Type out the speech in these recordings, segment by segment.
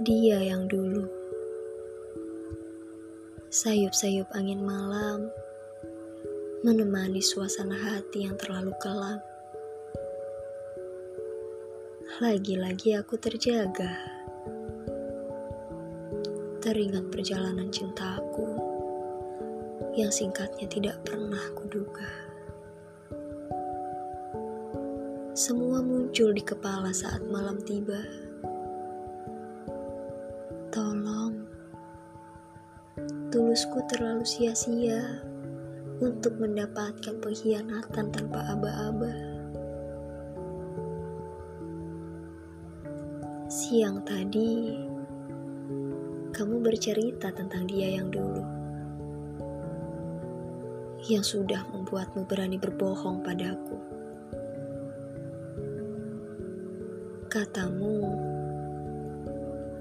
Dia yang dulu sayup-sayup angin malam menemani suasana hati yang terlalu kelam. Lagi-lagi aku terjaga, teringat perjalanan cintaku yang singkatnya tidak pernah kuduga. Semua muncul di kepala saat malam tiba. Tulusku terlalu sia-sia untuk mendapatkan pengkhianatan tanpa aba-aba. Siang tadi, kamu bercerita tentang dia yang dulu, yang sudah membuatmu berani berbohong padaku. Katamu,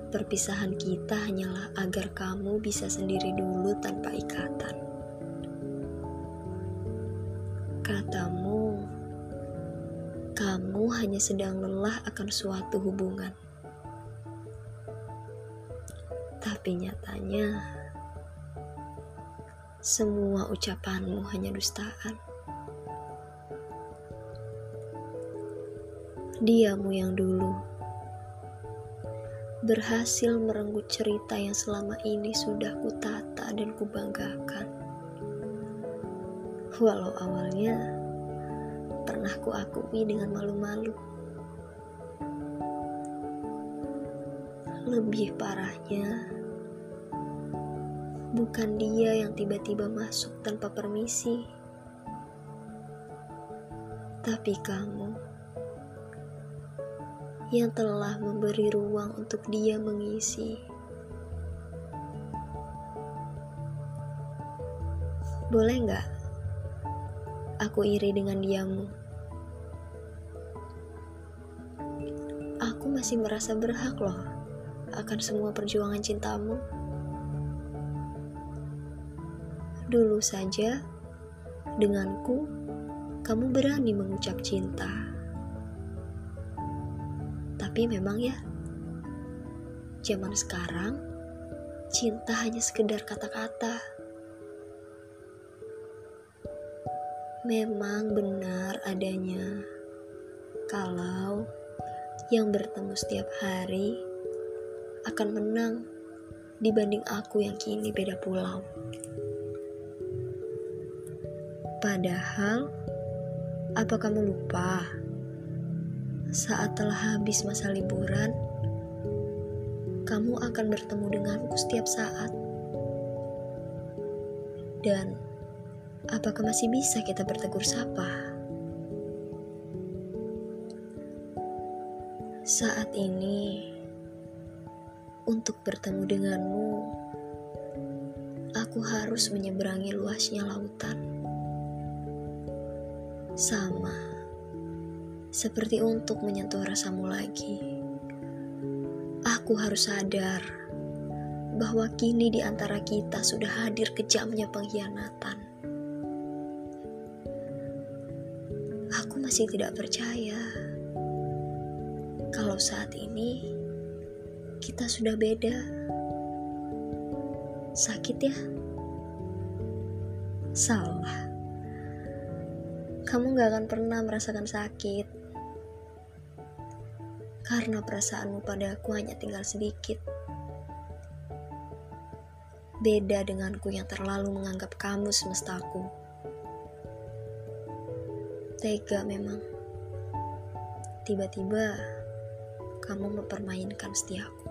Perpisahan kita hanyalah agar kamu bisa sendiri dulu tanpa ikatan. Katamu, kamu hanya sedang lelah akan suatu hubungan. Tapi nyatanya, semua ucapanmu hanya dustaan. Diamu yang dulu berhasil merenggut cerita yang selama ini sudah kutata dan kubanggakan. Walau awalnya pernah kuakui dengan malu-malu. Lebih parahnya, bukan dia yang tiba-tiba masuk tanpa permisi, tapi kamu yang telah memberi ruang untuk dia mengisi. Boleh nggak aku iri dengan diamu? Aku masih merasa berhak loh akan semua perjuangan cintamu. Dulu saja, denganku, kamu berani mengucap cinta. Tapi memang ya, zaman sekarang cinta hanya sekedar kata-kata. Memang benar adanya kalau yang bertemu setiap hari akan menang dibanding aku yang kini beda pulau. Padahal, apa kamu lupa? Saat telah habis masa liburan, kamu akan bertemu denganku setiap saat. Dan apakah masih bisa kita bertegur sapa? Saat ini, untuk bertemu denganmu, aku harus menyeberangi luasnya lautan. Sama seperti untuk menyentuh rasamu lagi. Aku harus sadar bahwa kini di antara kita sudah hadir kejamnya pengkhianatan. Aku masih tidak percaya kalau saat ini kita sudah beda. Sakit ya? Salah. Kamu gak akan pernah merasakan sakit karena perasaanmu padaku hanya tinggal sedikit. Beda denganku yang terlalu menganggap kamu semestaku. Tega memang. Tiba-tiba kamu mempermainkan setiaku.